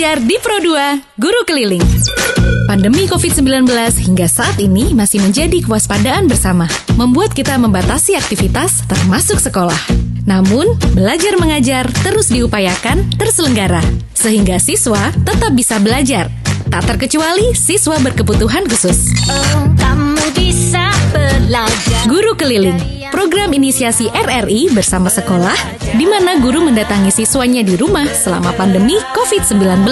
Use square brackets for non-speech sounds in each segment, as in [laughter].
Belajar di Pro 2, Guru Keliling. Pandemi COVID-19 hingga saat ini masih menjadi kewaspadaan bersama, membuat kita membatasi aktivitas termasuk sekolah. Namun, belajar mengajar terus diupayakan terselenggara, sehingga siswa tetap bisa belajar. Tak terkecuali siswa berkebutuhan khusus. Oh, kamu bisa belajar. Guru Keliling, program inisiasi RRI bersama sekolah, di mana guru mendatangi siswanya di rumah selama pandemi COVID-19.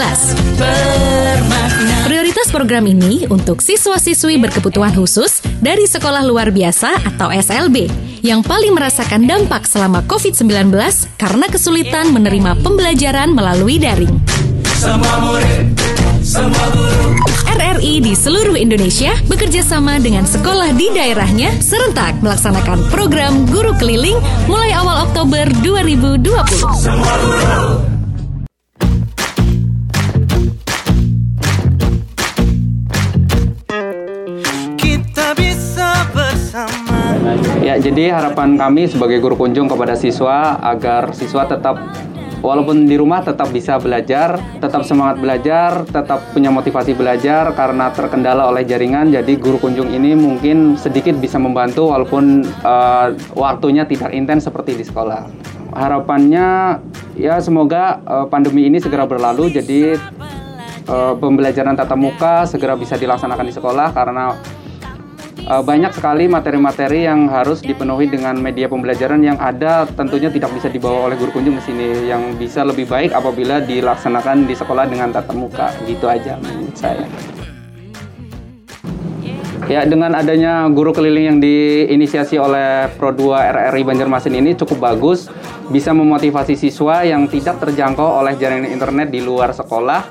Prioritas program ini untuk siswa-siswi berkebutuhan khusus dari sekolah luar biasa atau SLB yang paling merasakan dampak selama COVID-19 karena kesulitan menerima pembelajaran melalui daring. RRI di seluruh Indonesia bekerja sama dengan sekolah di daerahnya serentak melaksanakan program Guru Keliling mulai awal Oktober 2020. Kita bisa bersama Ya, jadi harapan kami sebagai guru kunjung kepada siswa agar siswa tetap walaupun di rumah tetap bisa belajar, tetap semangat belajar, tetap punya motivasi belajar karena terkendala oleh jaringan. Jadi guru kunjung ini mungkin sedikit bisa membantu walaupun eh, waktunya tidak intens seperti di sekolah. Harapannya ya semoga eh, pandemi ini segera berlalu jadi eh, pembelajaran tatap muka segera bisa dilaksanakan di sekolah karena Uh, banyak sekali materi-materi yang harus dipenuhi dengan media pembelajaran yang ada tentunya tidak bisa dibawa oleh guru kunjung ke sini yang bisa lebih baik apabila dilaksanakan di sekolah dengan tatap muka gitu aja menurut saya. Ya, dengan adanya guru keliling yang diinisiasi oleh Pro 2 RRI Banjarmasin ini cukup bagus, bisa memotivasi siswa yang tidak terjangkau oleh jaringan internet di luar sekolah.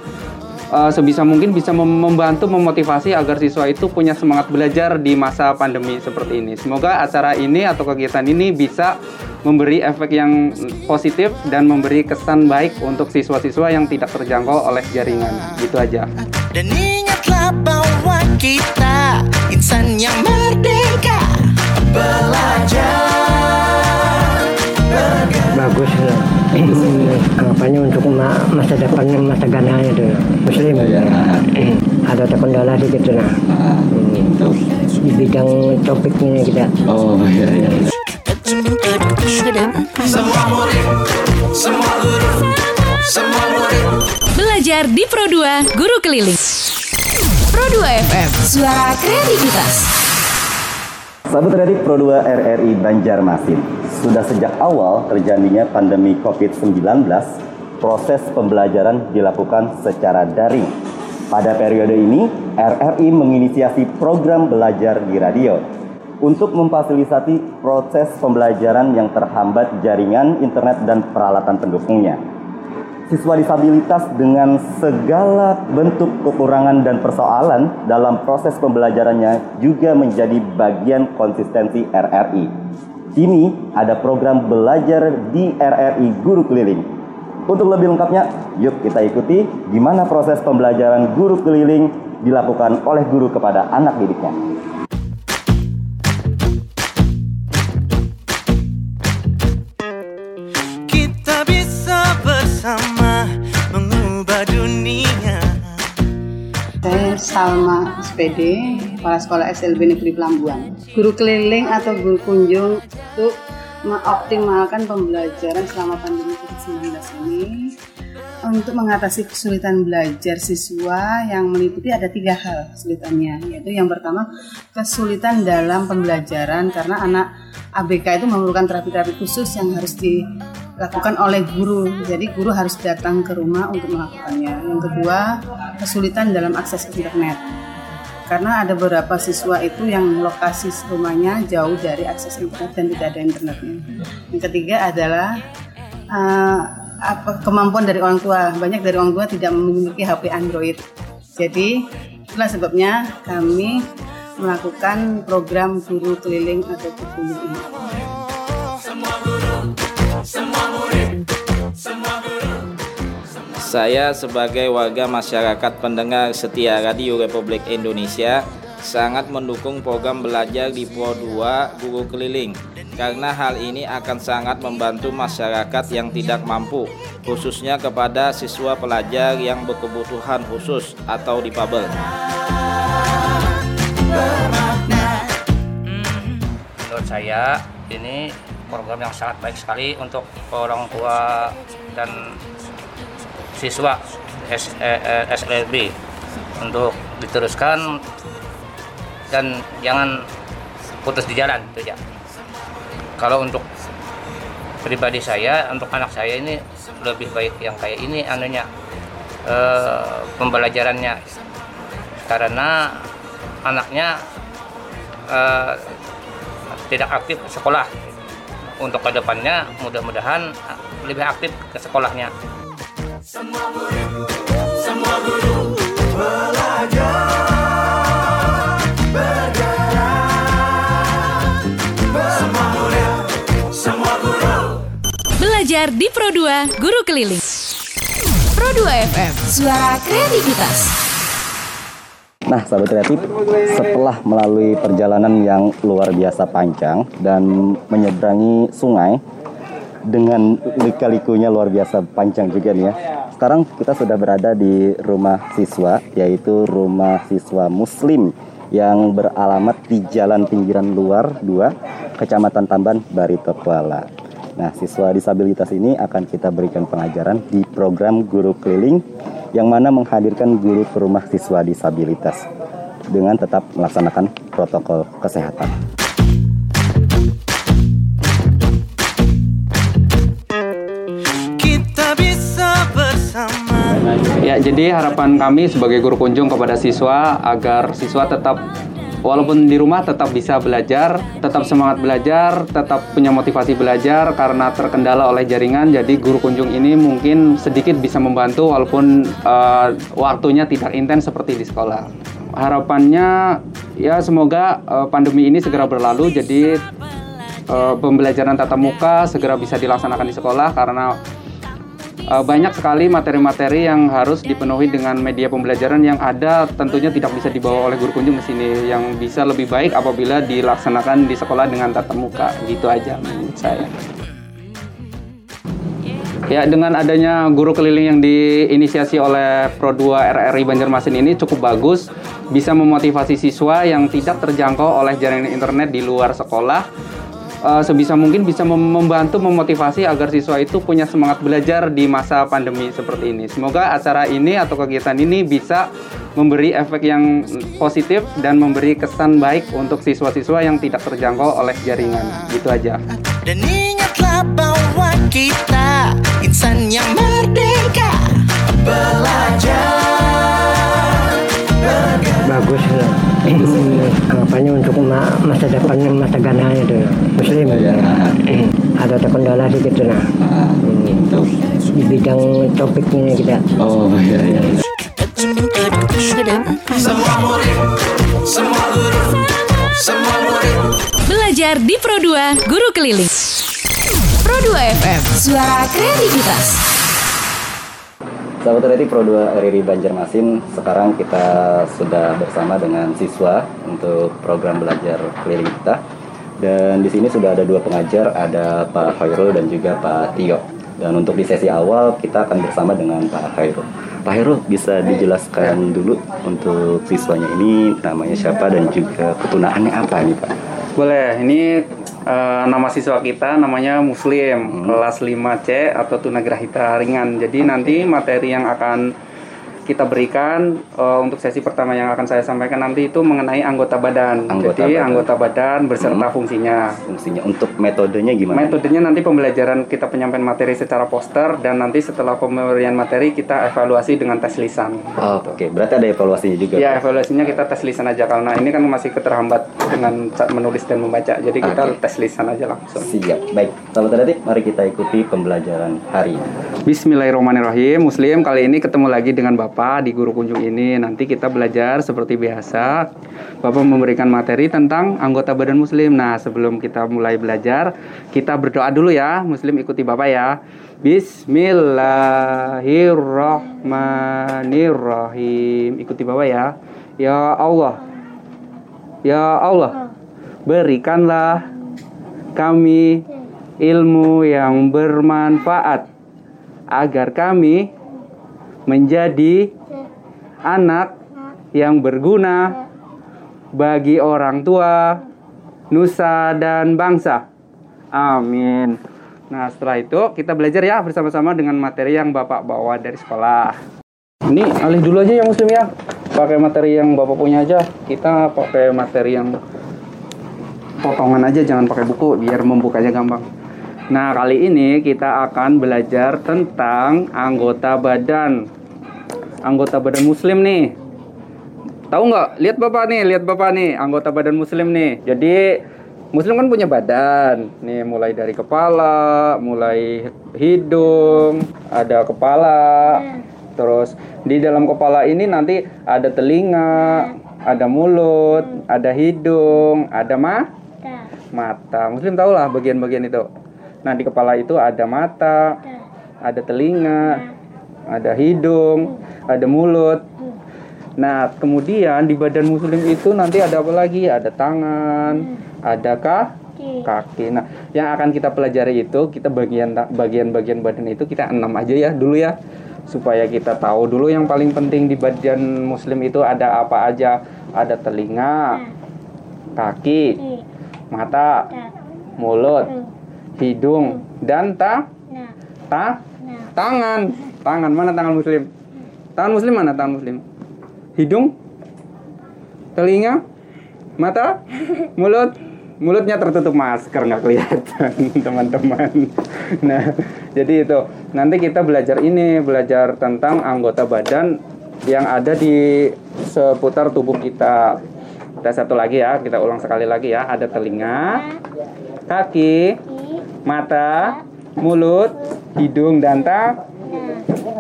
Eh, sebisa mungkin bisa mem- membantu memotivasi agar siswa itu punya semangat belajar di masa pandemi seperti ini. Semoga acara ini atau kegiatan ini bisa memberi efek yang positif dan memberi kesan baik untuk siswa-siswa yang tidak terjangkau oleh jaringan. Gitu aja. Dan ingatlah bahwa kita insan yang merdeka Belajar bagus kampanye untuk ma- masa depan masa gana itu muslim. Ada terkendala sedikit nah di bidang topik ini kita. Belajar di Pro 2, Guru Keliling. Pro 2 FM, suara kreativitas. Sahabat Radio Pro 2 RRI Banjarmasin, sudah sejak awal terjadinya pandemi COVID-19, proses pembelajaran dilakukan secara daring. Pada periode ini, RRI menginisiasi program belajar di radio untuk memfasilitasi proses pembelajaran yang terhambat jaringan internet dan peralatan pendukungnya. Siswa disabilitas dengan segala bentuk kekurangan dan persoalan dalam proses pembelajarannya juga menjadi bagian konsistensi RRI. Kini ada program belajar di RRI Guru Keliling. Untuk lebih lengkapnya, yuk kita ikuti gimana proses pembelajaran guru keliling dilakukan oleh guru kepada anak didiknya. Salma SPD, Kepala Sekolah SLB Negeri Pelambuan. Guru keliling atau guru kunjung untuk mengoptimalkan pembelajaran selama pandemi COVID-19 ini untuk mengatasi kesulitan belajar siswa yang meliputi ada tiga hal kesulitannya yaitu yang pertama kesulitan dalam pembelajaran karena anak ABK itu memerlukan terapi-terapi khusus yang harus dilakukan oleh guru. Jadi guru harus datang ke rumah untuk melakukannya. Yang kedua kesulitan dalam akses internet. Karena ada beberapa siswa itu yang lokasi rumahnya jauh dari akses internet dan tidak ada internetnya. Yang ketiga adalah eh, apa kemampuan dari orang tua. Banyak dari orang tua tidak memiliki HP Android. Jadi itulah sebabnya kami melakukan program guru keliling atau guru ini. Saya sebagai warga masyarakat pendengar setia Radio Republik Indonesia sangat mendukung program belajar di Pro 2 Guru Keliling karena hal ini akan sangat membantu masyarakat yang tidak mampu khususnya kepada siswa pelajar yang berkebutuhan khusus atau difabel. Menurut saya ini program yang sangat baik sekali untuk orang tua dan siswa S, eh, eh, SLB untuk diteruskan dan jangan putus di jalan itu ya. Kalau untuk pribadi saya, untuk anak saya ini lebih baik yang kayak ini anunya eh, pembelajarannya karena anaknya eh, tidak aktif ke sekolah. Untuk ke depannya mudah-mudahan lebih aktif ke sekolahnya. Belajar di Pro 2 Guru Keliling. Pro 2 FM, suara kreativitas. Nah, sahabat kreatif, setelah melalui perjalanan yang luar biasa panjang dan menyeberangi sungai dengan lika-likunya luar biasa panjang juga nih ya. Sekarang kita sudah berada di rumah siswa, yaitu rumah siswa muslim yang beralamat di Jalan Pinggiran Luar 2, Kecamatan Tamban, Barito Kuala. Nah, siswa disabilitas ini akan kita berikan pengajaran di program Guru Keliling yang mana menghadirkan guru ke rumah siswa disabilitas dengan tetap melaksanakan protokol kesehatan. Kita bisa bersama Ya, jadi harapan kami sebagai guru kunjung kepada siswa agar siswa tetap walaupun di rumah tetap bisa belajar, tetap semangat belajar, tetap punya motivasi belajar karena terkendala oleh jaringan. Jadi guru kunjung ini mungkin sedikit bisa membantu walaupun eh, waktunya tidak intens seperti di sekolah. Harapannya ya semoga eh, pandemi ini segera berlalu jadi eh, pembelajaran tatap muka segera bisa dilaksanakan di sekolah karena Uh, banyak sekali materi-materi yang harus dipenuhi dengan media pembelajaran yang ada tentunya tidak bisa dibawa oleh guru kunjung ke sini. Yang bisa lebih baik apabila dilaksanakan di sekolah dengan tatap muka. Gitu aja menurut saya. Ya, dengan adanya guru keliling yang diinisiasi oleh Pro 2 RRI Banjarmasin ini cukup bagus, bisa memotivasi siswa yang tidak terjangkau oleh jaringan internet di luar sekolah uh, sebisa mungkin bisa mem- membantu memotivasi agar siswa itu punya semangat belajar di masa pandemi seperti ini. Semoga acara ini atau kegiatan ini bisa memberi efek yang positif dan memberi kesan baik untuk siswa-siswa yang tidak terjangkau oleh jaringan. Gitu aja. Dan ingatlah bahwa kita insan yang merdeka Belajar bagus lah harapannya untuk ma- masa depan masa gananya itu muslim ada terkendala sedikit Hmm. di bidang topik ini kita Oh iya iya. Belajar di Pro 2 Guru Keliling. Pro 2 FM, suara kreativitas. Sahabat kreatif Pro 2 RRI Banjarmasin, sekarang kita sudah bersama dengan siswa untuk program belajar keliling kita. Dan di sini sudah ada dua pengajar, ada Pak Khairul dan juga Pak Tio. Dan untuk di sesi awal kita akan bersama dengan Pak Khairul. Pak Khairul bisa dijelaskan dulu untuk siswanya ini namanya siapa dan juga ketunaannya apa nih Pak? Boleh, ini eh, nama siswa kita namanya Muslim, kelas 5C atau tunagrahita ringan. Jadi nanti materi yang akan kita berikan eh, untuk sesi pertama yang akan saya sampaikan nanti itu mengenai anggota badan. Anggota Jadi badan. anggota badan beserta Hmm. fungsinya. Fungsinya untuk metodenya gimana? Metodenya nanti pembelajaran kita penyampaian materi secara poster dan nanti setelah pemberian materi kita evaluasi dengan tes lisan. Oh, Oke, berarti ada evaluasinya juga. Ya evaluasinya kita tes lisan aja karena ini kan masih keterhambat dengan menulis dan membaca. Jadi kita Oke. tes lisan aja langsung. Siap, baik. Sahabat kreatif, mari kita ikuti pembelajaran hari ini. Bismillahirrahmanirrahim. Muslim kali ini ketemu lagi dengan Bapak di guru kunjung ini. Nanti kita belajar seperti biasa. Bapak memberikan materi tentang anggota badan Muslim. Nah, sebelum kita mulai belajar, kita berdoa dulu ya. Muslim ikuti Bapak ya. Bismillahirrahmanirrahim. Ikuti Bapak ya. Ya Allah. Ya Allah. Berikanlah kami ilmu yang bermanfaat agar kami menjadi anak yang berguna bagi orang tua, nusa dan bangsa. Amin. Nah, setelah itu kita belajar ya bersama-sama dengan materi yang Bapak bawa dari sekolah. Ini alih dulu aja ya Muslim ya. Pakai materi yang Bapak punya aja. Kita pakai materi yang potongan aja jangan pakai buku biar membukanya gampang. Nah, kali ini kita akan belajar tentang anggota badan. Anggota badan muslim nih. Tahu nggak? Lihat Bapak nih, lihat Bapak nih, anggota badan muslim nih. Jadi muslim kan punya badan. Nih mulai dari kepala, mulai hidung, ada kepala. Terus di dalam kepala ini nanti ada telinga, ada mulut, ada hidung, ada mah mata. Muslim tahu lah bagian-bagian itu. Nah, di kepala itu ada mata, ada telinga, ada hidung, ada mulut. Nah, kemudian di badan muslim itu nanti ada apa lagi? Ada tangan, ada kaki. kaki. Nah, yang akan kita pelajari itu kita bagian bagian-bagian badan itu kita enam aja ya dulu ya. Supaya kita tahu dulu yang paling penting di badan muslim itu ada apa aja. Ada telinga kaki mata mulut hidung. dan ta ta tangan. Tangan mana tangan muslim tangan muslim mana? Tangan muslim. Hidung? Telinga? Mata? [laughs] Mulut? Mulutnya tertutup masker nggak kelihatan [laughs] teman-teman. Nah jadi itu. Nanti kita belajar ini belajar tentang anggota badan yang ada di seputar tubuh kita. Kita satu lagi ya kita ulang sekali lagi ya. Ada telinga kaki mata mulut hidung dan ta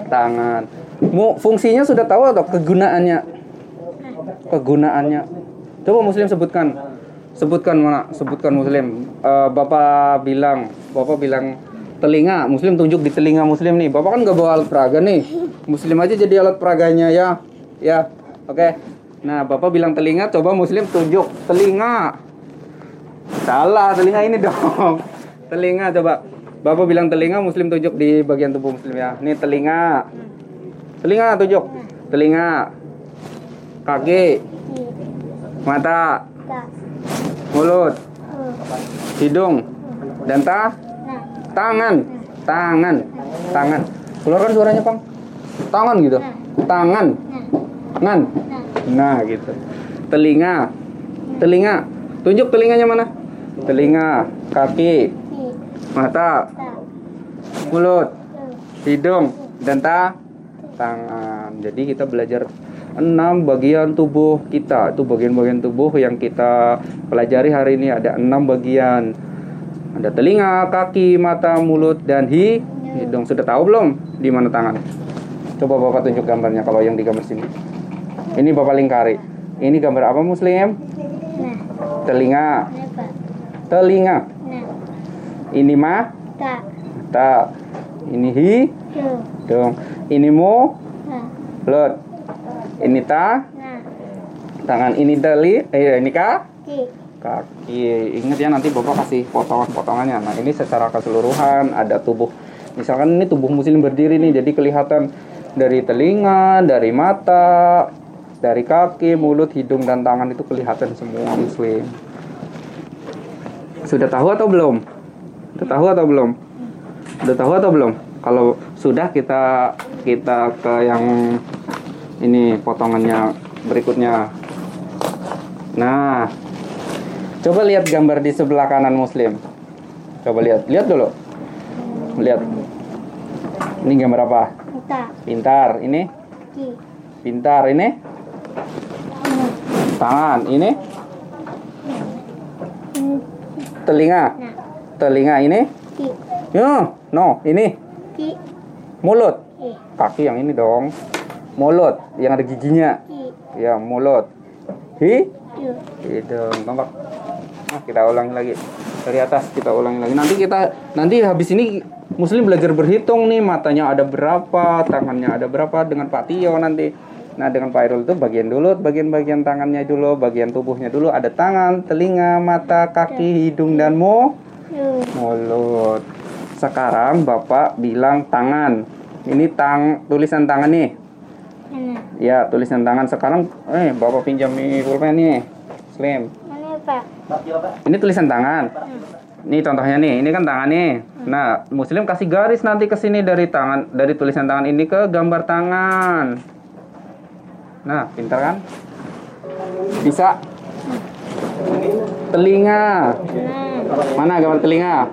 tangan fungsinya sudah tahu atau kegunaannya? Kegunaannya. Coba muslim sebutkan. Sebutkan mana sebutkan muslim. Eh, bapak bilang bapak bilang telinga. Muslim tunjuk di telinga muslim nih. Bapak kan nggak bawa alat peraga nih. Muslim aja jadi alat peraganya ya. Ya. Oke. Nah bapak bilang telinga coba muslim tunjuk. Telinga. Salah telinga ini dong. [laughs] Telinga coba. Bapak bilang telinga muslim tunjuk di bagian tubuh muslim ya. Ini telinga telinga tunjuk telinga. Kaki. Mata. Mulut. Hidung. Dan ta? Tangan. Tangan. Tangan. Keluarkan suaranya pang. Tangan gitu. Tangan. Ngan. Nah gitu. Telinga. Telinga. Tunjuk telinganya mana? Telinga. Kaki. Mata. Mulut. Hidung. Dan ta tangan jadi kita belajar enam bagian tubuh kita itu bagian-bagian tubuh yang kita pelajari hari ini ada enam bagian ada telinga, kaki, mata, mulut, dan hi hidung. Sudah tahu belum di mana tangan? Coba Bapak tunjuk gambarnya kalau yang di gambar sini. Ini Bapak lingkari. Ini gambar apa Muslim? Telinga. Telinga. Ini mah? Ta. Ini hi hidung. Ini mu? Mulut. Ini ta? Tangan ini teli, eh ini kaki kaki. Ingat ya nanti bapak kasih potongan-potongannya. Nah ini secara keseluruhan ada tubuh. Misalkan ini tubuh muslim berdiri nih jadi kelihatan dari telinga dari mata dari kaki mulut hidung dan tangan itu kelihatan semua muslim. Sudah tahu atau belum? Sudah tahu atau belum? Sudah tahu atau belum? Kalau sudah kita kita ke yang ini potongannya berikutnya nah Coba lihat gambar di sebelah kanan Muslim. Coba lihat, lihat dulu. Lihat. Ini gambar apa? Pintar. Ini? Pintar. Ini? Tangan. Ini? Telinga. Telinga ini? Ya, no, ini. Mulut. Kaki yang ini dong. Mulut yang ada giginya. Ya, mulut. Hi? Hidung. Tampak Nah, kita ulangi lagi dari atas kita ulangi lagi. Nanti kita nanti habis ini Muslim belajar berhitung nih matanya ada berapa, tangannya ada berapa dengan Pak Tio nanti. Nah dengan Pak Irul itu bagian dulu, bagian-bagian tangannya dulu, bagian tubuhnya dulu ada tangan, telinga, mata, kaki, hidung dan mu mulut. Sekarang Bapak bilang tangan. Ini tang tulisan tangan nih. Ya, tulisan tangan sekarang eh Bapak pinjam nih pulpen nih. Slim. Mana Pak? Ini tulisan tangan. Nih contohnya nih, ini kan tangan nih. Nah, muslim kasih garis nanti ke sini dari tangan dari tulisan tangan ini ke gambar tangan. Nah, pintar kan? Bisa. Telinga. Mana gambar telinga?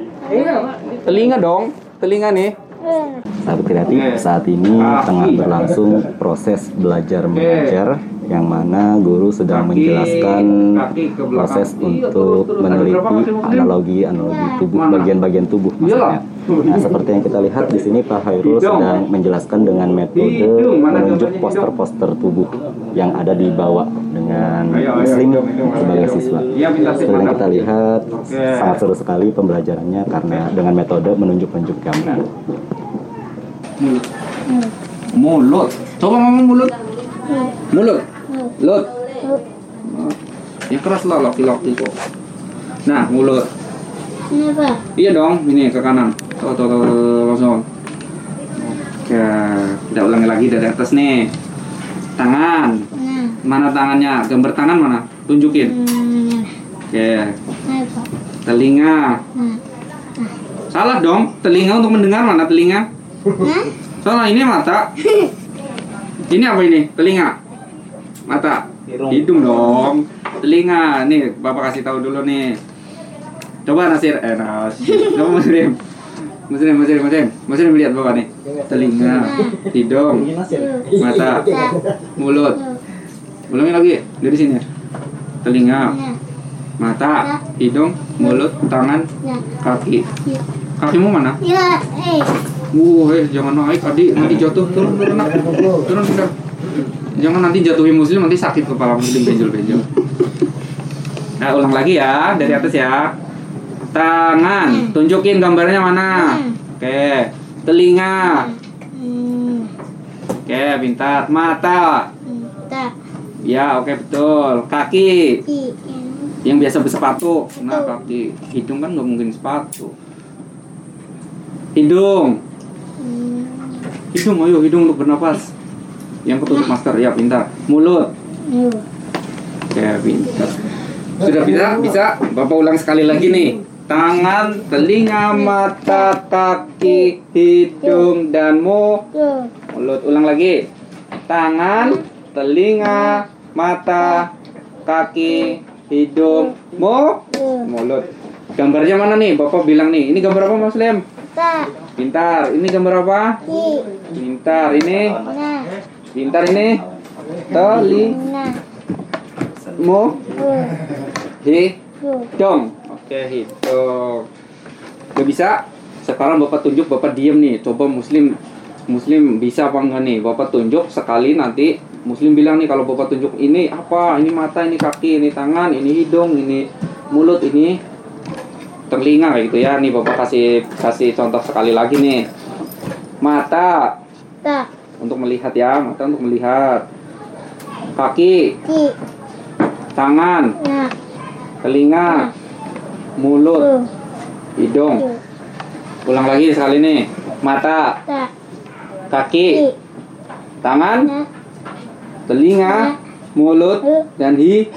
Telinga dong. Telinga nih. Sahabat kreatif, saat ini tengah berlangsung proses belajar mengajar yang mana guru sedang menjelaskan proses untuk meneliti analogi analogi tubuh bagian-bagian tubuh maksudnya. Nah, seperti yang kita lihat di sini Pak Hairul sedang menjelaskan dengan metode menunjuk poster-poster tubuh yang ada di bawah dengan muslim sebagai siswa. Seperti yang kita lihat sangat seru sekali pembelajarannya karena dengan metode menunjuk-nunjuk gambar. Mulut. Mulut. Coba ngomong mulut. Mulut. Lut. Ya keras lah laki-laki kok. Nah, mulut. Ini Pak. Iya dong, ini ke kanan. Tuh, tuh, tuh, tuh, langsung. Oke, kita ulangi lagi dari atas nih. Tangan. Nah. Mana tangannya? Gambar tangan mana? Tunjukin. Hmm. Oke. Nah. Telinga. Nah. Salah dong. Telinga untuk mendengar mana telinga? Nah. Salah ini mata. [laughs] Ini apa ini? Telinga. Mata. Hidung dong. Telinga. Nih, Bapak kasih tahu dulu nih. Coba Nasir, eh Nasir. [laughs] Coba Muslim. Muslim, Muslim, Muslim. Muslim lihat Bapak nih. Telinga, hidung, mata, mulut. Ulangi lagi dari sini. Telinga, mata, hidung, mulut, tangan, kaki. Kakimu mana? Ya, eh. Wuh, eh, jangan naik adik, nanti jatuh. Turun, turun, nak. turun, turun. Jangan nanti jatuhin muslim, nanti sakit kepala muslim benjol-benjol. Nah, ulang lagi ya, dari atas ya. Tangan, tunjukin gambarnya mana. Oke, telinga. Hmm. Oke, pintar. Mata. Ya, oke betul. Kaki, yang biasa bersepatu. Nah, kaki. Hidung kan nggak mungkin sepatu. Hidung. Hmm. Hidung, ayo hidung untuk bernapas. Yang ketutup masker, ya pintar. Mulut, ya pintar. Sudah bisa? Bisa? Bapak ulang sekali lagi nih. Tangan, telinga, mata, kaki, hidung, dan mulut. Ulang lagi. Tangan, telinga, mata, kaki, hidung, mu- mulut. Gambarnya mana nih? Bapak bilang nih. Ini gambar apa Mas Lem? Pintar. Ini gambar apa? Pintar. Ini Nah. Pintar ini. Mu. Yuk. Hidung. Yuk. Oke, hidung. Udah bisa? Sekarang Bapak tunjuk, Bapak diem nih. Coba Muslim Muslim bisa apa enggak nih? Bapak tunjuk sekali nanti Muslim bilang nih kalau Bapak tunjuk ini apa? Ini mata, ini kaki, ini tangan, ini hidung, ini mulut, ini telinga kayak gitu ya. Nih Bapak kasih kasih contoh sekali lagi nih. Mata. Untuk melihat ya, mata untuk melihat. Kaki, tangan, Nah. telinga, mulut, Yuk. hidung. Yuk. Ulang lagi sekali nih. Mata, kaki, tangan, Nah. telinga, mulut, dan hi.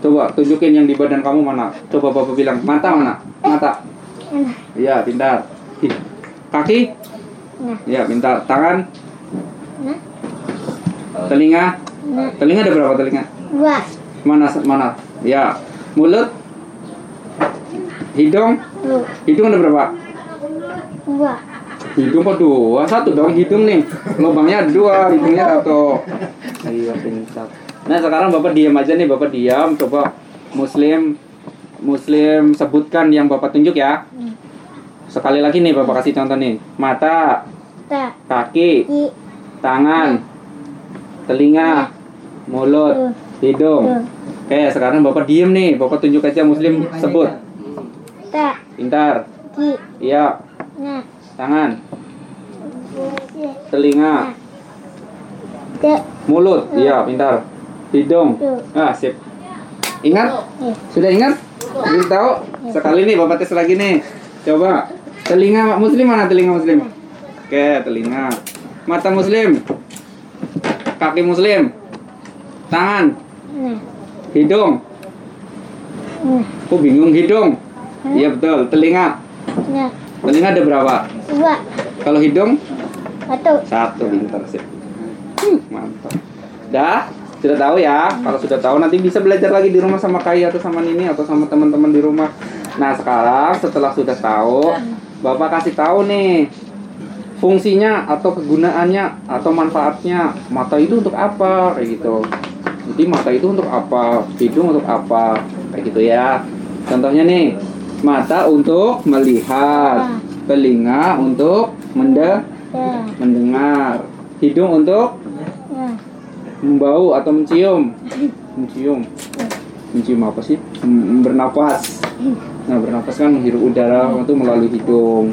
Coba tunjukin yang di badan kamu mana. Coba Bapak bilang, mata mana? Mata. Nah. Iya, pintar. Kaki? Nah. Iya, pintar. Tangan? Nah. Telinga? Nah. Telinga ada berapa telinga? Dua. Mana mana? Ya. Mulut? Hidung? Yuk. Hidung ada berapa? Dua. Hidung kok dua? Satu dong hidung nih. Lubangnya ada dua, hidungnya satu. Iya pintar. Nah sekarang bapak diam aja nih, bapak diam. Coba Muslim, Muslim sebutkan yang bapak tunjuk ya. Sekali lagi nih bapak kasih contoh nih. Mata, kaki. Tangan, telinga, mulut, hidung. Yuk. Oke sekarang bapak diem nih, bapak tunjuk aja Muslim sebut. Tak. Pintar. Iya, Nah. tangan, telinga, Tak. mulut. Iya, pintar. Hidung. Ah, sip. Ingat? Iya. Sudah ingat? Belum tahu? Sekali nih bapak tes lagi nih. Coba. Telinga muslim mana telinga muslim? Oke, Oke, telinga. Mata muslim. Kaki muslim. Tangan. Nah. Hidung. Aku bingung hidung. Iya betul. Telinga. Nah. Telinga ada berapa? Dua. Kalau hidung Satu. satu pinter sih. Hmm, mantap. Dah, sudah tahu ya. Kalau sudah tahu nanti bisa belajar lagi di rumah sama Kai atau sama Nini atau sama teman-teman di rumah. Nah, sekarang setelah sudah tahu, Bapak kasih tahu nih fungsinya atau kegunaannya atau manfaatnya. Mata itu untuk apa? Kayak gitu. Jadi mata itu untuk apa? Hidung untuk apa? Kayak gitu ya. Contohnya nih, mata untuk melihat, telinga untuk mende Ya. mendengar, hidung untuk Nah. membau atau mencium, mencium, mencium apa sih? Bernapas. Nah, bernapas kan menghirup udara itu melalui hidung.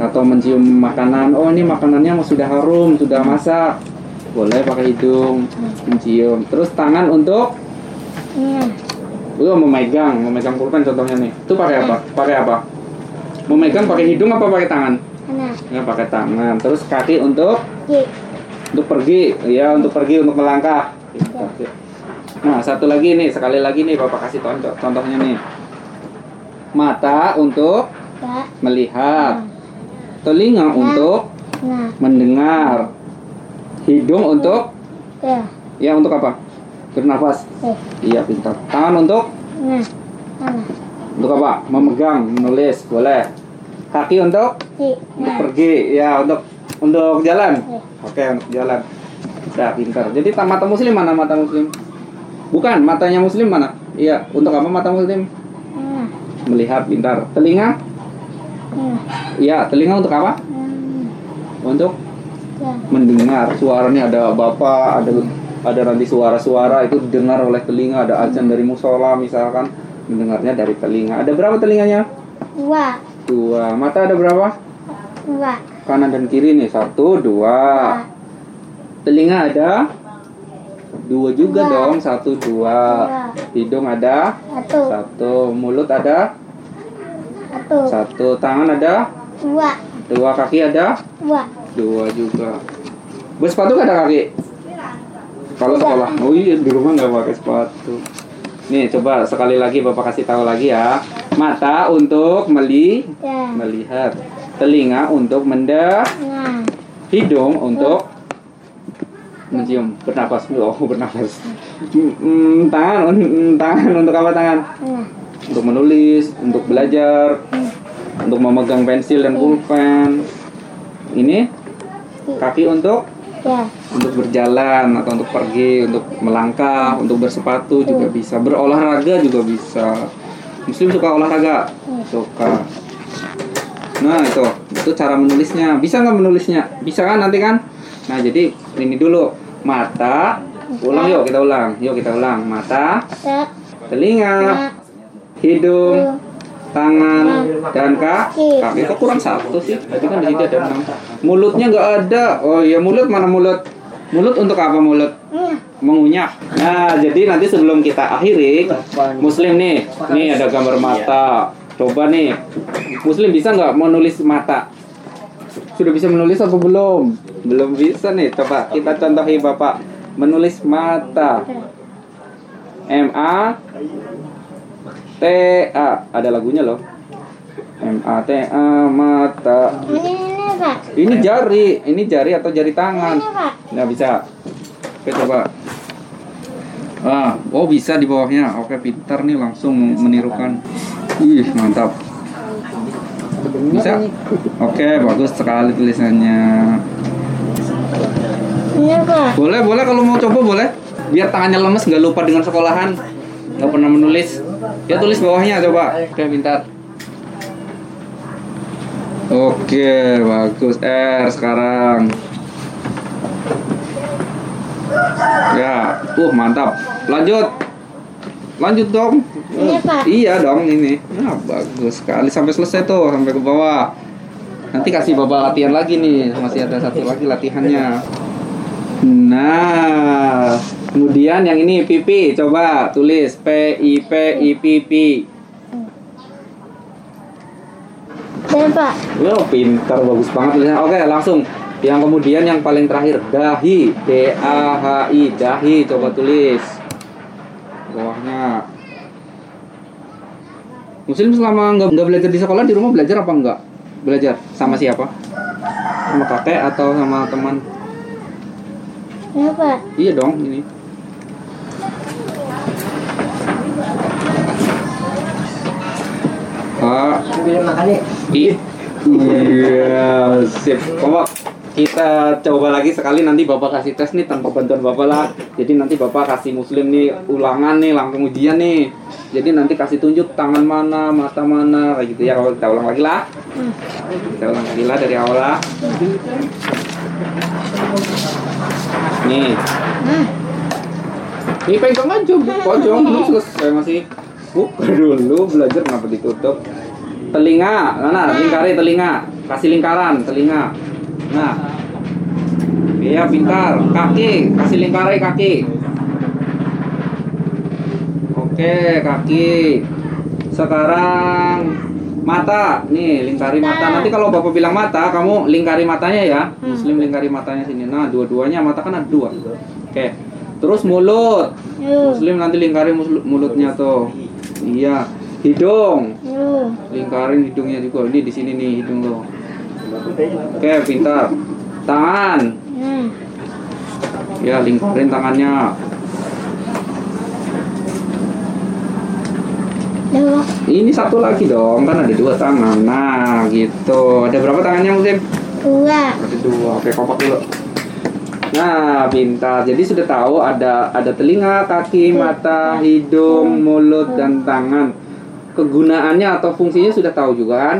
Atau mencium makanan. Oh, ini makanannya sudah harum, sudah masak. Boleh pakai hidung, mencium. Terus tangan untuk Nah. Oh, memegang, memegang pulpen contohnya nih. Itu pakai apa? Pakai apa? Memegang pakai hidung apa pakai tangan? Ya, pakai tangan. Terus kaki untuk untuk pergi ya untuk pergi untuk melangkah nah satu lagi nih sekali lagi nih bapak kasih contoh contohnya nih mata untuk melihat telinga untuk Nah. mendengar hidung untuk Ya. ya untuk apa bernafas Eh. iya pintar tangan untuk Nah. Nah. untuk apa memegang menulis boleh kaki untuk Ki. untuk Nah. pergi ya untuk untuk jalan Eh. oke untuk jalan udah pintar jadi ta- mata muslim mana mata muslim bukan matanya muslim mana iya untuk apa mata muslim Nah. melihat pintar telinga Nah. Iya telinga untuk apa? Hmm. untuk Ya. mendengar. Suaranya ada bapak ada ada nanti suara-suara itu didengar oleh telinga. Ada azan dari musola misalkan mendengarnya dari telinga. Ada berapa telinganya? Dua. dua. Mata ada berapa? Dua. kanan dan kiri nih satu dua. Telinga ada? Dua juga Dua. dong satu dua. Dua. hidung ada? Satu. satu. Mulut ada Satu. satu. Tangan ada? Dua. dua. Kaki ada? Dua. dua juga. Bersepatu nggak ada kaki? Kalau sekolah. Oh iya di rumah nggak pakai sepatu. Nih coba sekali lagi bapak kasih tahu lagi ya. Mata untuk meli Ya. melihat. Telinga untuk mende Nah. hidung untuk mencium. Bernapas. Oh bernapas. Hmm, hmm, tangan hmm, tangan untuk apa tangan? Nah. Untuk menulis untuk belajar untuk memegang pensil dan pulpen. Ini kaki untuk Ya. untuk berjalan atau untuk pergi untuk melangkah untuk bersepatu juga bisa. Berolahraga juga bisa. Muslim suka olahraga? Suka. Nah itu. Itu cara menulisnya. Bisa nggak menulisnya? Bisa kan nanti kan? Nah jadi ini dulu. Mata. Ulang yuk kita ulang. Yuk kita ulang. Mata. Telinga hidung tangan dan kaki. Kaki kok kurang satu sih? Tadi kan di situ ada enam. Mulutnya nggak ada. Oh iya mulut mana mulut? Mulut untuk apa mulut? Mengunyah. Nah jadi nanti sebelum kita akhiri muslim nih. Nih ada gambar mata. Coba nih. Muslim bisa nggak menulis mata? Sudah bisa menulis apa belum? Belum bisa nih. Coba kita contohi bapak. Menulis mata. M A T A ada lagunya loh. M A T A mata. Ini ini Pak. ini jari ini jari atau jari tangan? Ini Pak. bisa. Oke coba. Ah oh bisa di bawahnya. Oke pintar nih langsung menirukan. Ih mantap. Bisa? Oke bagus sekali tulisannya. Boleh boleh kalau mau coba boleh. Biar tangannya lemes nggak lupa dengan sekolahan. Nggak pernah menulis ya tulis bawahnya coba. Oke pintar oke bagus. R sekarang. Ya uh mantap. Lanjut. Lanjut dong. Pak. iya dong ini. Nah, bagus sekali. Sampai selesai tuh sampai ke bawah. Nanti kasih bapak latihan lagi nih. Masih ada satu lagi latihannya. Nah, kemudian yang ini pipi, coba tulis P I P I P P. Pak. Lo pintar bagus banget tulisannya. Oke, langsung. Yang kemudian yang paling terakhir dahi, D A H I, dahi. Coba tulis. Bawahnya. Muslim selama nggak nggak belajar di sekolah di rumah belajar apa enggak? Belajar sama siapa? Sama kakek atau sama teman? Pak. Iya dong ini. Ah, I- Iya, sip. Bapak, kita coba lagi sekali nanti Bapak kasih tes nih tanpa bantuan Bapak lah. Jadi nanti Bapak kasih Muslim nih ulangan nih langsung ujian nih. Jadi nanti kasih tunjuk tangan mana, mata mana, kayak gitu ya. Kalau kita ulang lagi lah. Kita ulang lagi lah dari awal lah. Nih. Ini pegang aja, pojok dulu selesai masih buka dulu belajar kenapa ditutup. Telinga, mana lingkari telinga, kasih lingkaran telinga. Nah, iya pintar. Kaki, kasih lingkari kaki. Oke, kaki. Sekarang mata, nih lingkari mata. Nanti kalau bapak bilang mata, kamu lingkari matanya ya. Muslim lingkari matanya sini. Nah, dua-duanya mata kan ada dua. Oke. Terus mulut. Muslim nanti lingkari mulutnya tuh. Iya. Hidung. Yu. Lingkarin hidungnya juga. Ini di sini nih hidung lo. Oke, pintar. Tangan. Hmm. Ya, lingkarin tangannya. Ya. Ini satu lagi dong, kan ada dua tangan. Nah, gitu. Ada berapa tangannya Muslim? Dua. Ada dua. Oke, kompak dulu. Nah, pintar. Jadi sudah tahu ada ada telinga, kaki, mata, hidung, mulut, dan tangan. Kegunaannya atau fungsinya sudah tahu juga kan?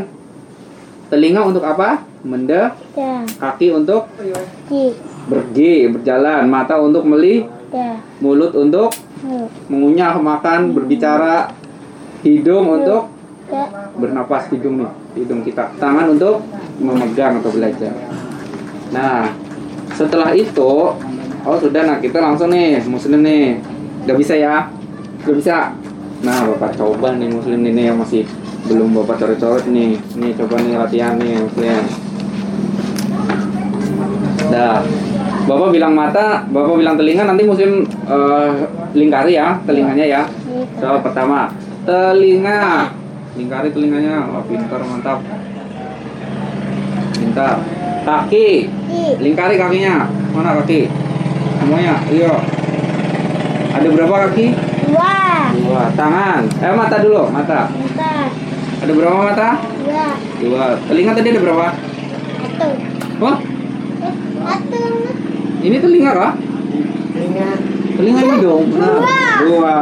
Telinga untuk apa? Mende, kaki untuk pergi, berjalan, mata untuk melihat, Ya. mulut untuk mengunyah, makan, berbicara, hidung untuk bernapas hidung nih hidung kita. Tangan untuk memegang atau belajar. Nah setelah itu oh sudah nah kita langsung nih muslim nih. Udah bisa ya? Udah bisa? Nah bapak coba nih muslim ini yang masih belum bapak coret-coret nih. Nih coba nih latihan nih muslim dah. Bapak bilang mata bapak bilang telinga nanti muslim eh, lingkari ya telinganya ya. So pertama telinga. Lingkari telinganya. Wah pintar mantap. Pintar kaki. Ki. lingkari kakinya. Mana kaki? Semuanya. Iya ada berapa kaki? Dua. dua. Tangan. Eh mata dulu mata. Empat. ada berapa mata? Dua. dua. Telinga tadi ada berapa? Satu. wah Satu. ini telinga kah? Telinga. telinga ini dong. Nah, dua.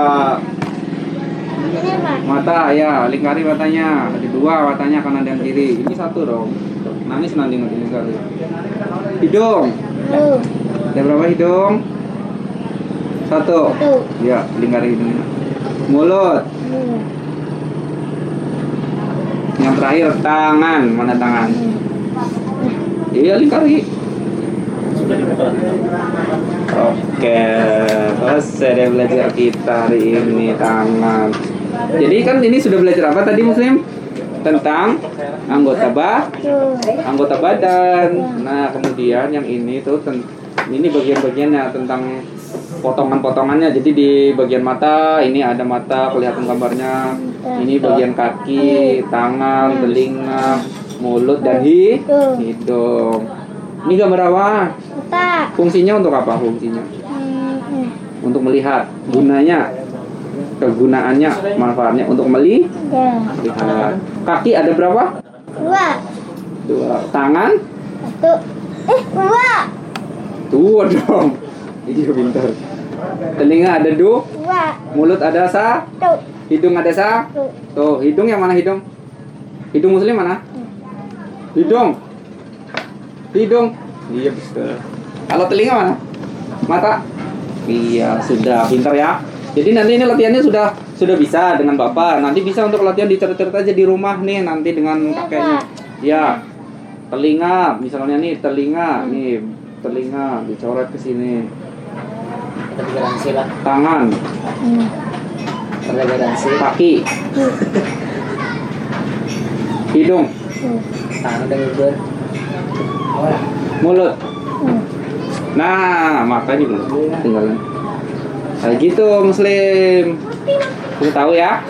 Ini Pak. mata ya. Lingkari matanya. Ada dua matanya kanan dan kiri. Ini satu dong. Nangis nanti nanti lingkari hidung. Ada berapa hidung? Satu. Satu. ya lingkari hidungnya mulut. Yu. yang terakhir tangan. Mana tangan? Iya lingkari Oke, selesai deh belajar kita hari ini tangan. Jadi kan ini sudah belajar apa tadi Muslim? Tentang anggota bah, anggota badan. Nah, kemudian yang ini tuh ini bagian-bagiannya tentang potongan-potongannya. Jadi di bagian mata ini ada mata kelihatan gambarnya. Ini bagian kaki, tangan, telinga, mulut dan hi- hidung. Ini gambar apa? Fungsinya untuk apa fungsinya? Untuk melihat. Gunanya kegunaannya, manfaatnya untuk meli- Ya. melihat. Kaki ada berapa? Dua. Dua. Tangan? Satu. Eh, dua. Dua dong. [laughs] Iya pintar. Telinga ada dua, Dua. mulut ada sa, Satu. hidung ada sa. Satu. Tuh, hidung yang mana hidung? Hidung muslim mana? Hidung. Hidung. Iya betul. Kalau telinga mana? Mata. Iya, sudah pintar ya. Jadi nanti ini latihannya sudah sudah bisa dengan Bapak. Nanti bisa untuk latihan dicoret-coret aja di rumah nih nanti dengan kakeknya. Ya. Telinga, misalnya nih telinga, nih telinga dicoret ke sini. Lah. Tangan, Hmm. Kaki, hidung, Tangan dengan ber. Mulut. Nah, mata juga tinggalan. Kayak gitu Muslim. Kamu tahu ya?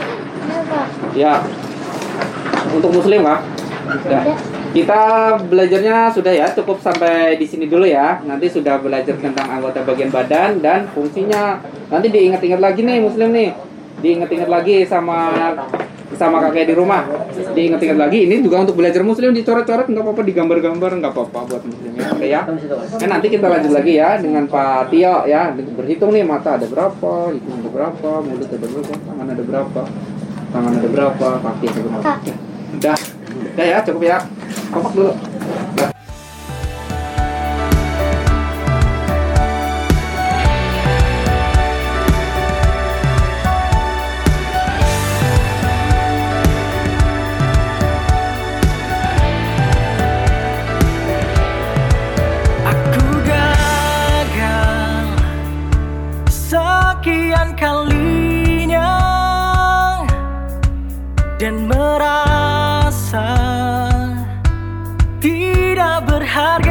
Ya. Untuk Muslim Pak. Ya. Kita belajarnya sudah ya, cukup sampai di sini dulu ya. Nanti sudah belajar tentang anggota bagian badan dan fungsinya. Nanti diingat-ingat lagi nih Muslim nih. Diingat-ingat lagi sama sama kakek di rumah. Diingat-ingat lagi. Ini juga untuk belajar Muslim dicoret-coret nggak apa-apa, digambar-gambar nggak apa-apa buat Muslim ya. Oke ya. Nah, nanti kita lanjut lagi ya dengan Pak Tio ya. Berhitung nih mata ada berapa, hidung ada berapa, mulut ada berapa, tangan ada berapa, tangan ada berapa, kaki ada berapa. Ya. Udah, udah ya cukup ya. Kompak dulu. Udah. Tidak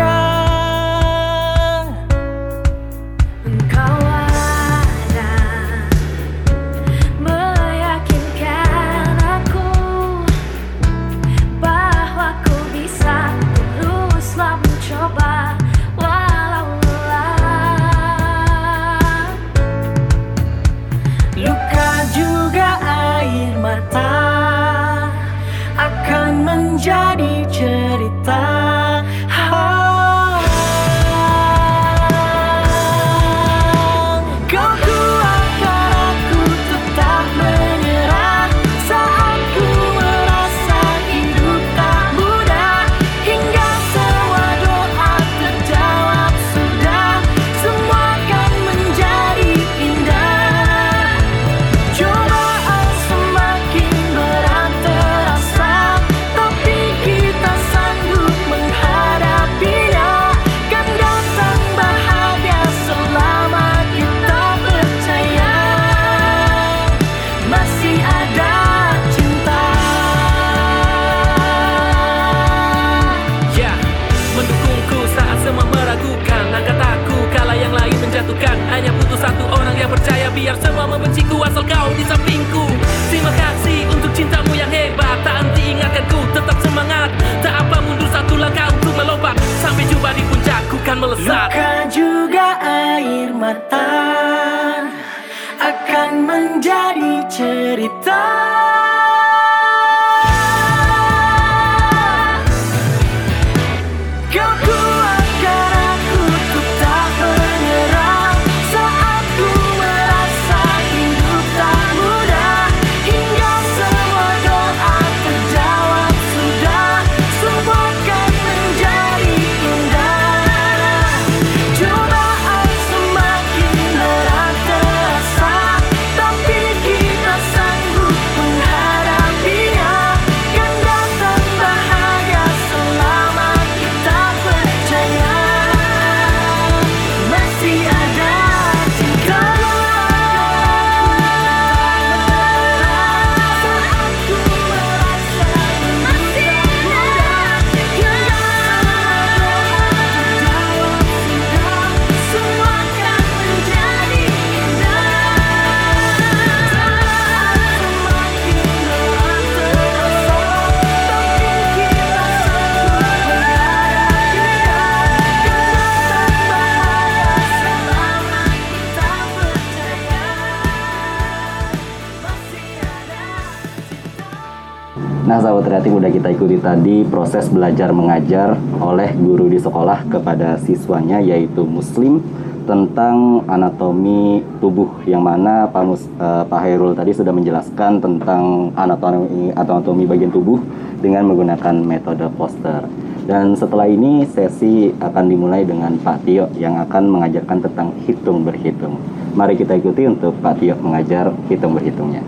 Kreatif udah kita ikuti tadi proses belajar mengajar oleh guru di sekolah kepada siswanya yaitu Muslim tentang anatomi tubuh yang mana Pak, Mus, eh, Pak Hairul tadi sudah menjelaskan tentang anatomi anatomi bagian tubuh dengan menggunakan metode poster. Dan setelah ini sesi akan dimulai dengan Pak Tio yang akan mengajarkan tentang hitung berhitung. Mari kita ikuti untuk Pak Tio mengajar hitung berhitungnya.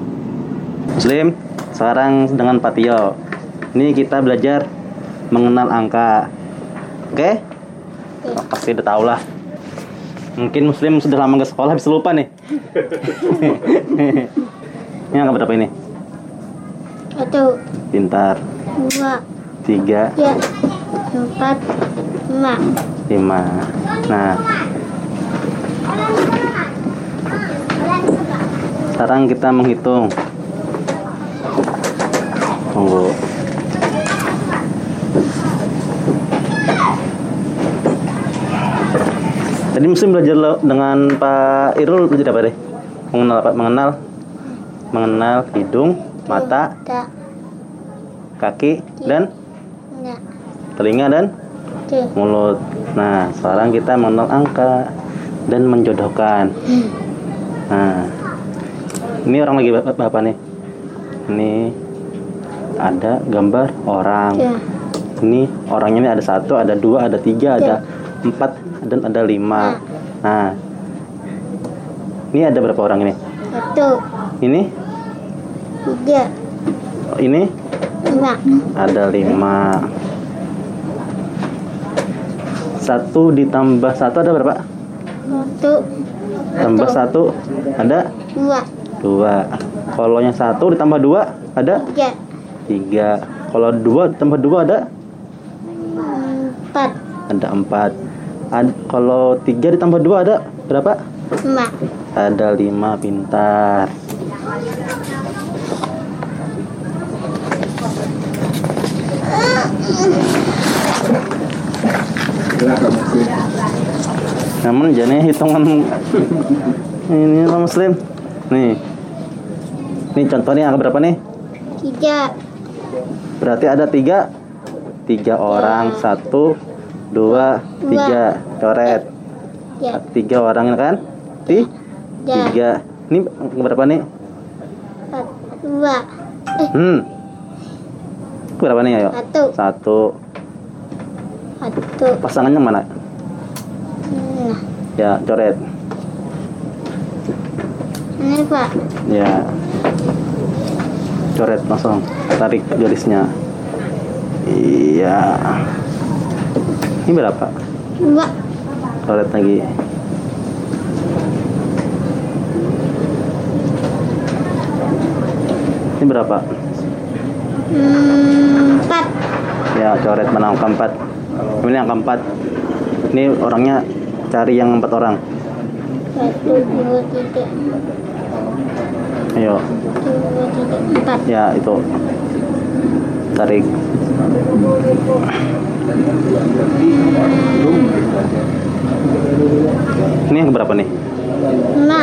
Muslim, sekarang dengan Pak Tio. Ini kita belajar mengenal angka. Oke? Pasti udah tau lah. Mungkin Muslim sudah lama ke sekolah bisa lupa nih. [laughs] ini angka berapa ini? Satu, Pintar. dua, tiga, empat, lima. lima. Nah, sekarang kita menghitung. Tunggu. Tadi muslim belajar lo- dengan Pak Irul belajar apa deh? Mengenal apa? Mengenal mengenal hidung, mata, kaki, dan telinga dan mulut. Nah, sekarang kita mengenal angka dan menjodohkan. Nah, ini orang lagi bap- bapak nih. Ini ada gambar orang. Ya. Ini orangnya ini ada satu, ada dua, ada tiga, ada empat, dan ada lima. Nah, ini ada berapa orang ini? Satu, Ini, tiga, ini lima. ada lima. Satu ditambah satu ada berapa? Satu, Tambah satu ada dua, dua. Kalau yang satu ditambah dua ada tiga, tiga. Kalau dua ditambah dua ada empat, ada empat. Ad- kalau tiga ditambah dua ada berapa? lima. Ada lima pintar. Namun jadi hitungan ini lo muslim. Nih. Ini contohnya angka berapa nih? Tiga, Berarti ada tiga Tiga orang Satu Dua Tiga Coret. Ya, Tiga orang ini kan? Ti? Ya, Tiga. Ini berapa nih? dua, Hmm. Berapa nih ayo? Satu. Satu. Satu. Pasangannya mana? Nah, Ya coret. Ini pak, Ya. Coret langsung Tarik garisnya Iya Ini berapa? dua, Coret lagi. Ini berapa? hmm, empat, Ya coret mana angka empat? Ini angka empat. Ini orangnya cari yang empat orang. Satu, dua, tiga, Ayo. Dua, tiga, empat. Ya itu. Tarik Ini yang berapa nih? Lima,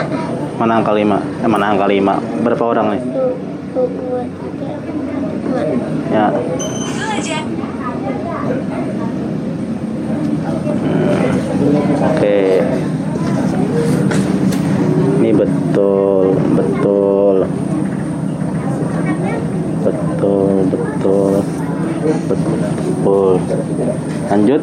Mana angka lima? Eh mana angka lima? Berapa orang nih? Ya Oke Ini betul Betul Betul Betul Betul Lanjut.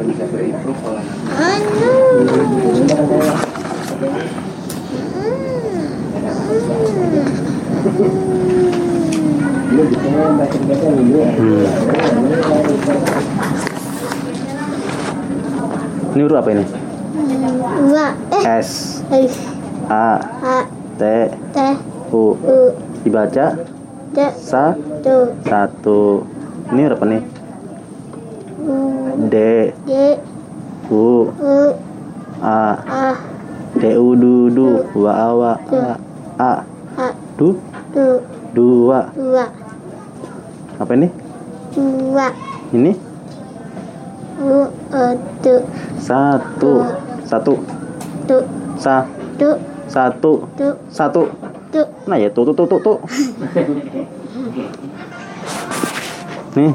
Ini huruf apa ini? Dua, eh, S. S, A. A, T. T, U. U, Dibaca. D, Sa. Tu, Satu. Ini huruf apa nih? D. D, U. U, A. A, D. U du du. Wa A wa A A. Du. Tu, Dua dua, Apa ini? dua, Ini? U, E, Tu, Satu. Satu. Tu, Sa. Tu, Satu. Tu, Satu. Tu. Nah ya tuh tuh tuh tuh [laughs] Nih.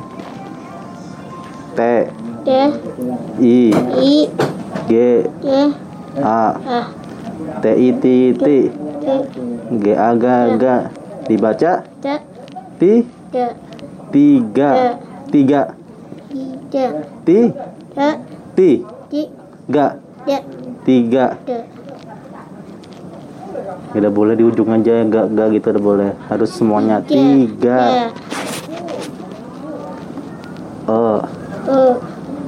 T D, I. I, G. G, A. T I T T. T, G A G G. Dibaca? T, D, tiga. Tiga tiga, ti T, ga D, tiga. Tidak boleh di ujung aja gak gak gitu tidak boleh. Harus semuanya. D, tiga. E U,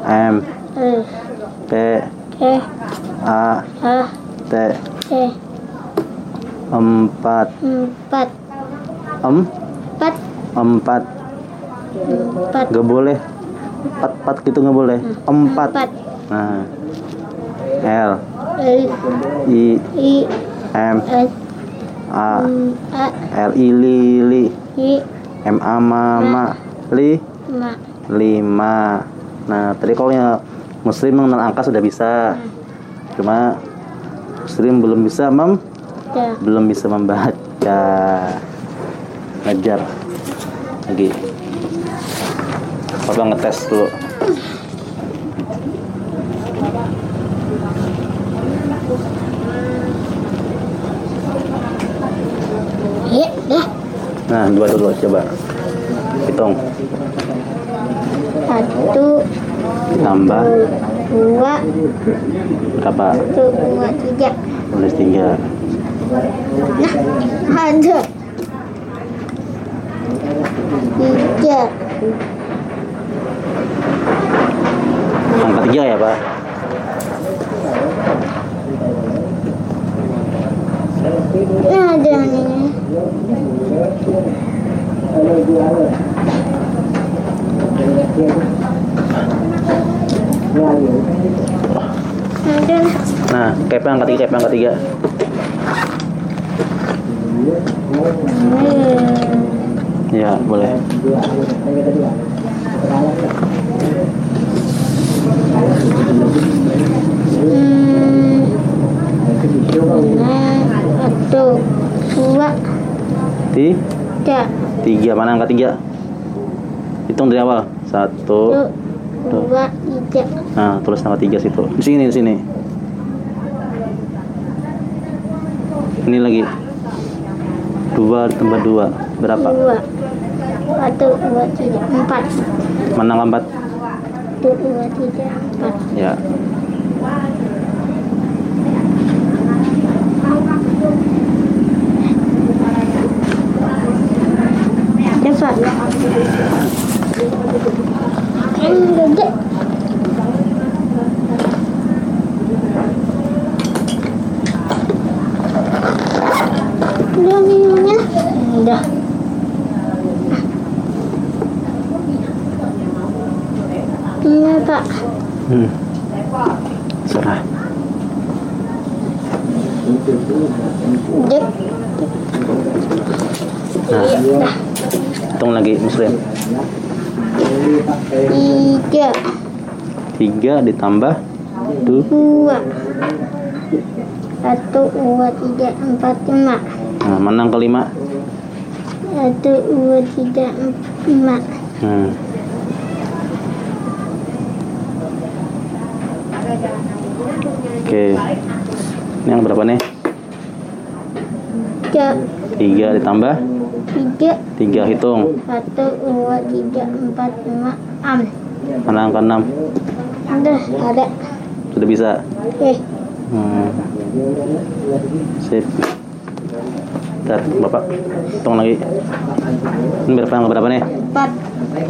M. P A. T. Empat. Empat, em? Empat, empat. Empat, gak boleh. Empat, empat gitu nggak boleh. Empat. Empat. Nah. L. I. I. M. A. L. I. Lili I. M. A. Mama Li. Ma. Lima. Nah, tadi kalau yang Muslim mengenal angka sudah bisa. Cuma Muslim belum bisa mem Da belum bisa membaca. Ngajar lagi. Papa ngetes dulu. Ya dah Nah, dua dulu coba. Hitung. Satu. Tambah Dua. Berapa? Satu Dua Tiga. Tulis tiga. Nah ada. Tiga. Angka tiga ya, Pak? Nah ada ini. Ada Nah, kepeng angka tiga, kepeng angka tiga. Ya, boleh. Satu Dua Ti, Tiga tiga mana angka tiga? Hitung dari awal. Satu. Dua Tiga Nah, tulis angka tiga situ. Di sini, di sini. Ini lagi. Dua tambah dua berapa? Dua Satu Dua Tiga Empat Mana empat? Satu Dua Tiga Empat Ya. Cepat Yang Udah minumnya Udah Iya pak Hmm. Serah. Dek Nah, hitung lagi Muslim. 3 ditambah 2 1, 2, 3, 4, 5 Nah, mana yang kelima? 1, 2, 3, 4, 5 hmm. Oke Ini yang berapa nih? 3 3 ditambah? 3 3 hitung 1, 2, 3, 4, 5, 6 Mana ke 6? Udah ada Sudah bisa. Oke Hmm. Sip. Bentar, Bapak. Hitung lagi. Ini berapa angka berapa nih? Empat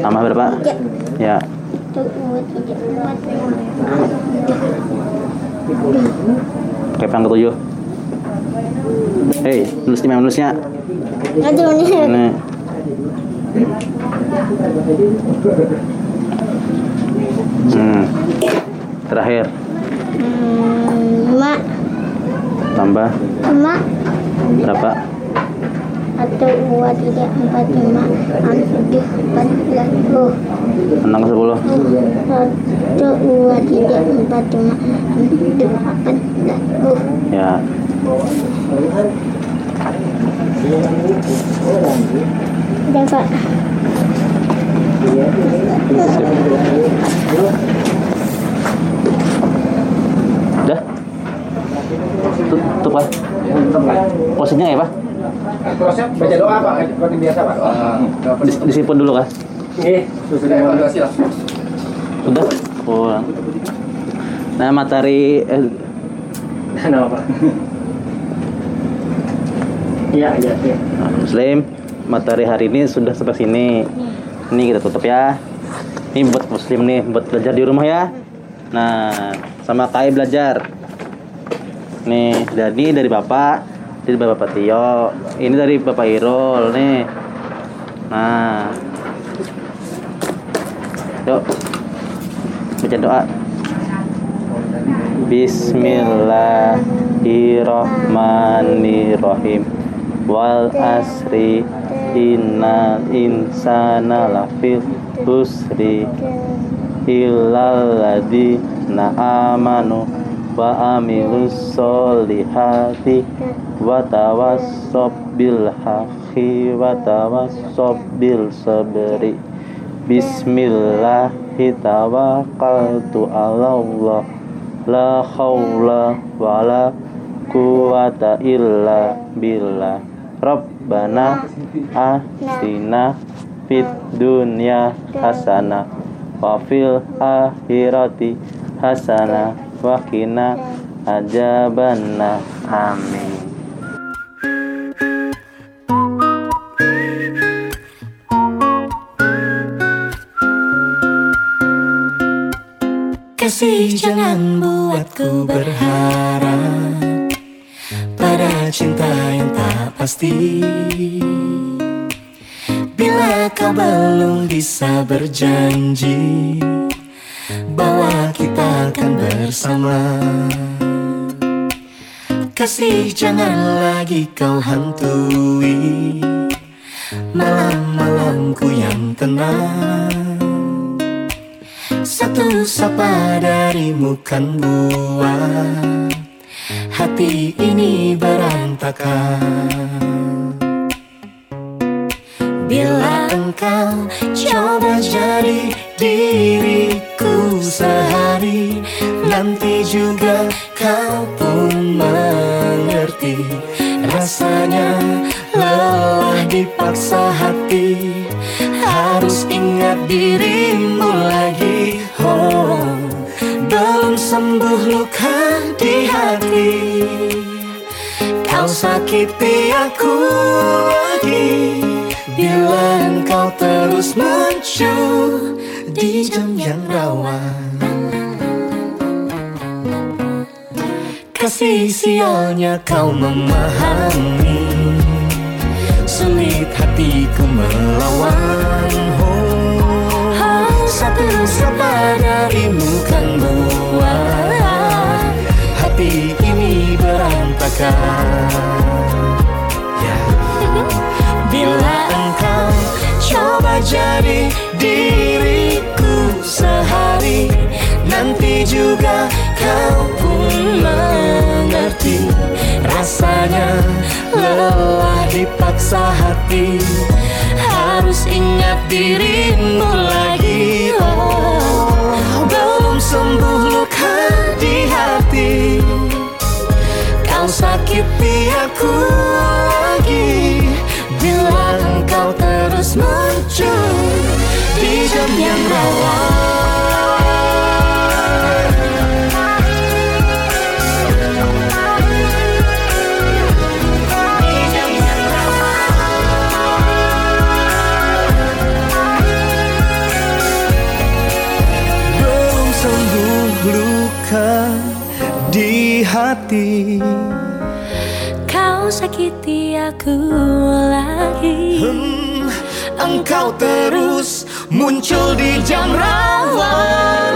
Tambah berapa? Tiga Ya. Oke, angka tujuh. Hei, nulis di nulisnya? Aduh nih Ini. Hmm. Terakhir Hmm, Lima tambah Lima berapa? Satu Dua Tiga Empat Lima Enam Tujuh Empat Belas Oh Menang ke sepuluh. Satu, dua, tiga, empat, lima, enam, tujuh, delapan, sembilan, sepuluh. Ya. Udah, Pak. Udah. Tutup, tutup Pak. Posisinya ya Pak? Prosesnya baca doa Pak, seperti biasa Pak. Dis- disimpan dulu kah? Oke, sudah evaluasi lah. Sudah. Pulang. Nah, matahari eh, Kenapa Pak? Iya, iya, iya. Nah, Muslim, matahari hari ini sudah sampai sini. Ini kita tutup ya. Ini buat Muslim nih, buat belajar di rumah ya. Nah, sama Kai belajar. Nih, dari dari Bapak, dari Bapak Tio. Ini dari Bapak Irul nih. Nah. Yuk, baca doa Bismillahirrahmanirrahim Wal asri innal insana lafil husri illal ladzina amanu wa amilus solihati wa tawassob bil haqqi wa tawassob bil sabri. Bismillahi tawakkaltu ala Allah La khawla wa la quwata illa billah. Rabbana atina fid dunya hasana wa fil akhirati hasana wa qina azabannar amin. Kasih jangan buatku berharap Pada cinta yang tak pasti. Bila kau belum bisa berjanji Bahwa bersama. Kasih jangan lagi kau hantui Malam-malamku yang tenang. Satu sapa darimu kan buat hati ini berantakan Bila engkau coba jadi diriku sehari Nanti juga kau pun mengerti. Rasanya lelah dipaksa hati Harus ingat dirimu lagi. Oh, belum sembuh luka di hati. Kau sakiti aku lagi Bila engkau terus muncul Di jam yang rawan. Kasih sialnya kau memahami. Sulit hatiku melawan. Oh, Satu sapa darimu kan buat. Hati ini berantakan coba jadi diriku sehari. Nanti juga kau pun mengerti. Rasanya lelah dipaksa hati. Harus ingat dirimu lagi. Oh, Belum sembuh luka di hati. Kau sakiti aku muncul Di jam yang rawan Di Belum sembuh luka di hati Kau sakiti aku lagi. Hmm, Engkau terus muncul di jam rawan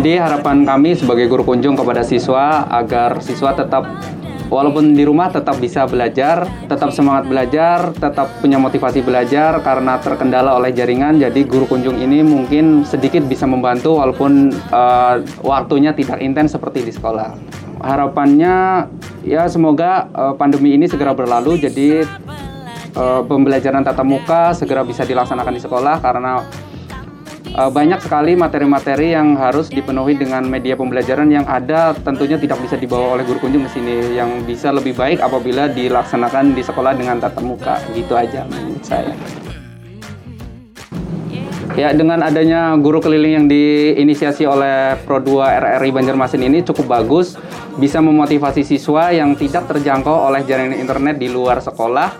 jadi harapan kami sebagai guru kunjung kepada siswa agar siswa tetap walaupun di rumah tetap bisa belajar, tetap semangat belajar, tetap punya motivasi belajar karena terkendala oleh jaringan. Jadi guru kunjung ini mungkin sedikit bisa membantu walaupun uh, waktunya tidak intens seperti di sekolah. Harapannya ya semoga uh, pandemi ini segera berlalu jadi uh, pembelajaran tatap muka segera bisa dilaksanakan di sekolah karena banyak sekali materi-materi yang harus dipenuhi dengan media pembelajaran yang ada tentunya tidak bisa dibawa oleh guru kunjung ke sini. Yang bisa lebih baik apabila dilaksanakan di sekolah dengan tatap muka. Gitu aja menurut saya. Ya, dengan adanya guru keliling yang diinisiasi oleh Pro 2 RRI Banjarmasin ini cukup bagus, bisa memotivasi siswa yang tidak terjangkau oleh jaringan internet di luar sekolah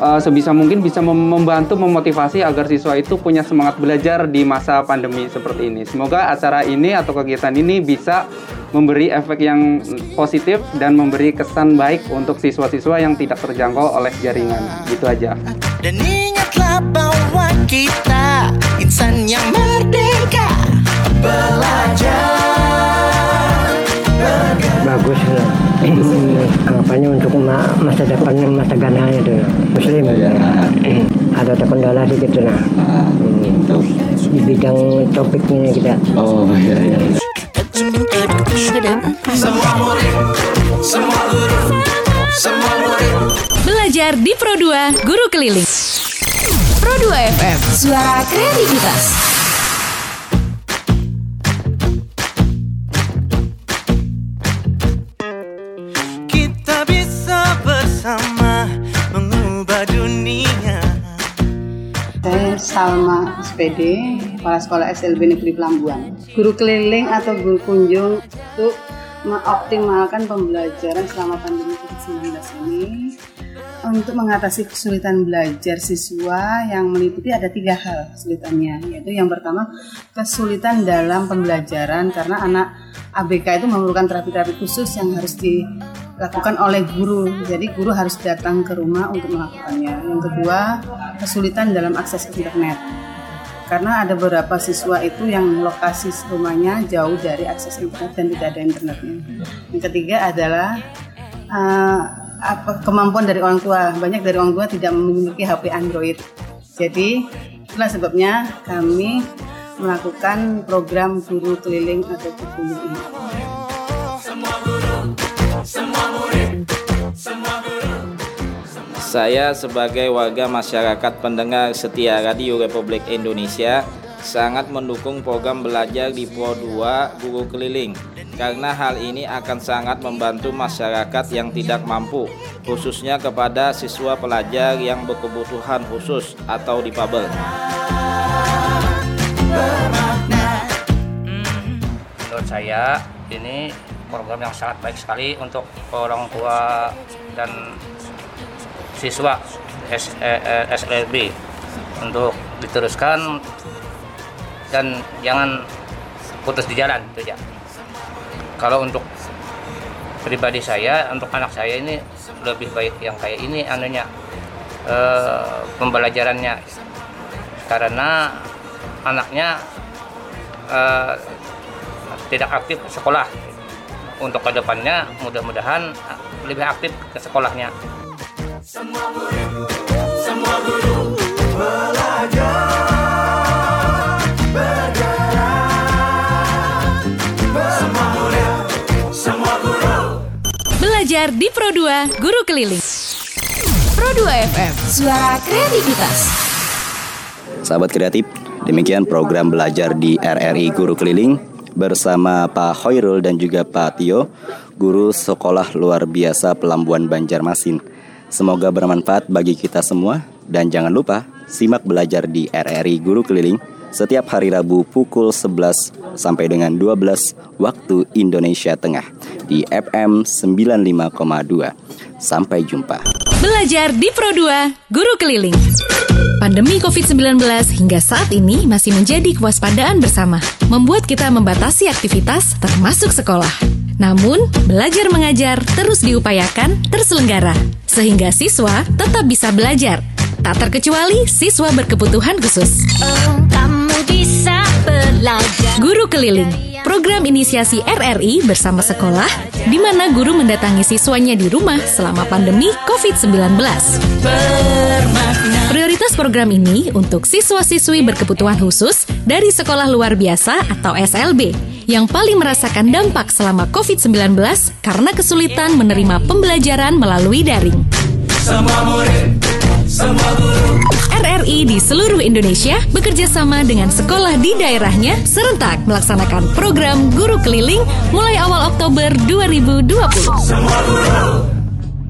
uh, sebisa mungkin bisa mem membantu memotivasi agar siswa itu punya semangat belajar di masa pandemi seperti ini. Semoga acara ini atau kegiatan ini bisa memberi efek yang positif dan memberi kesan baik untuk siswa-siswa yang tidak terjangkau oleh jaringan. Gitu aja. Dan ingatlah bahwa kita insan yang merdeka belajar bagus lah harapannya untuk ma- masa depan masa gananya itu muslim ada terkendala sedikit lah Hmm. di bidang topik ini kita oh iya iya Semua murid, semua guru, semua murid Belajar di Pro 2 Guru Keliling. Pro 2 FM, suara kreativitas. Salma SPD, Kepala Sekolah SLB Negeri Pelambuan. Guru keliling atau guru kunjung untuk mengoptimalkan pembelajaran selama pandemi COVID-19 ini untuk mengatasi kesulitan belajar siswa yang meliputi ada tiga hal kesulitannya yaitu yang pertama kesulitan dalam pembelajaran karena anak ABK itu memerlukan terapi-terapi khusus yang harus dilakukan oleh guru. Jadi guru harus datang ke rumah untuk melakukannya. Yang kedua kesulitan dalam akses internet. Karena ada beberapa siswa itu yang lokasi rumahnya jauh dari akses internet dan tidak ada internetnya. Yang ketiga adalah uh, apa kemampuan dari orang tua. Banyak dari orang tua tidak memiliki HP Android. Jadi itulah sebabnya kami melakukan program guru keliling atau guru ini. Saya sebagai warga masyarakat pendengar setia Radio Republik Indonesia sangat mendukung program belajar di Pro 2 Guru Keliling karena hal ini akan sangat membantu masyarakat yang tidak mampu khususnya kepada siswa pelajar yang berkebutuhan khusus atau difabel. menurut saya ini program yang sangat baik sekali untuk orang tua dan siswa S, eh, eh, SLB untuk diteruskan dan jangan putus di jalan itu ya. Kalau untuk pribadi saya, untuk anak saya ini lebih baik yang kayak ini anunya eh, pembelajarannya. Karena anaknya eh, tidak aktif ke sekolah. Untuk ke depannya mudah-mudahan lebih aktif ke sekolahnya. Semua Belajar di Pro 2 Guru Keliling. Pro 2 FM, suara kreativitas. Sahabat kreatif, demikian program belajar di RRI Guru Keliling bersama Pak Hoirul dan juga Pak Tio, guru sekolah luar biasa Pelambuan Banjarmasin. Semoga bermanfaat bagi kita semua dan jangan lupa simak belajar di RRI Guru Keliling setiap hari Rabu pukul 11 sampai dengan 12 waktu Indonesia Tengah di FM 95,2. Sampai jumpa. Belajar di Pro 2 Guru Keliling. Pandemi COVID-19 hingga saat ini masih menjadi kewaspadaan bersama, membuat kita membatasi aktivitas termasuk sekolah. Namun, belajar mengajar terus diupayakan terselenggara, sehingga siswa tetap bisa belajar. Tak terkecuali siswa berkebutuhan khusus. Kamu bisa belajar Guru Keliling, program inisiasi RRI bersama sekolah, di mana guru mendatangi siswanya di rumah selama pandemi COVID-19. Prioritas program ini untuk siswa-siswi berkebutuhan khusus dari sekolah luar biasa atau SLB yang paling merasakan dampak selama COVID-19 karena kesulitan menerima pembelajaran melalui daring. Semua murid, RRI di seluruh Indonesia bekerja sama dengan sekolah di daerahnya serentak melaksanakan program guru keliling mulai awal Oktober 2020. Semua guru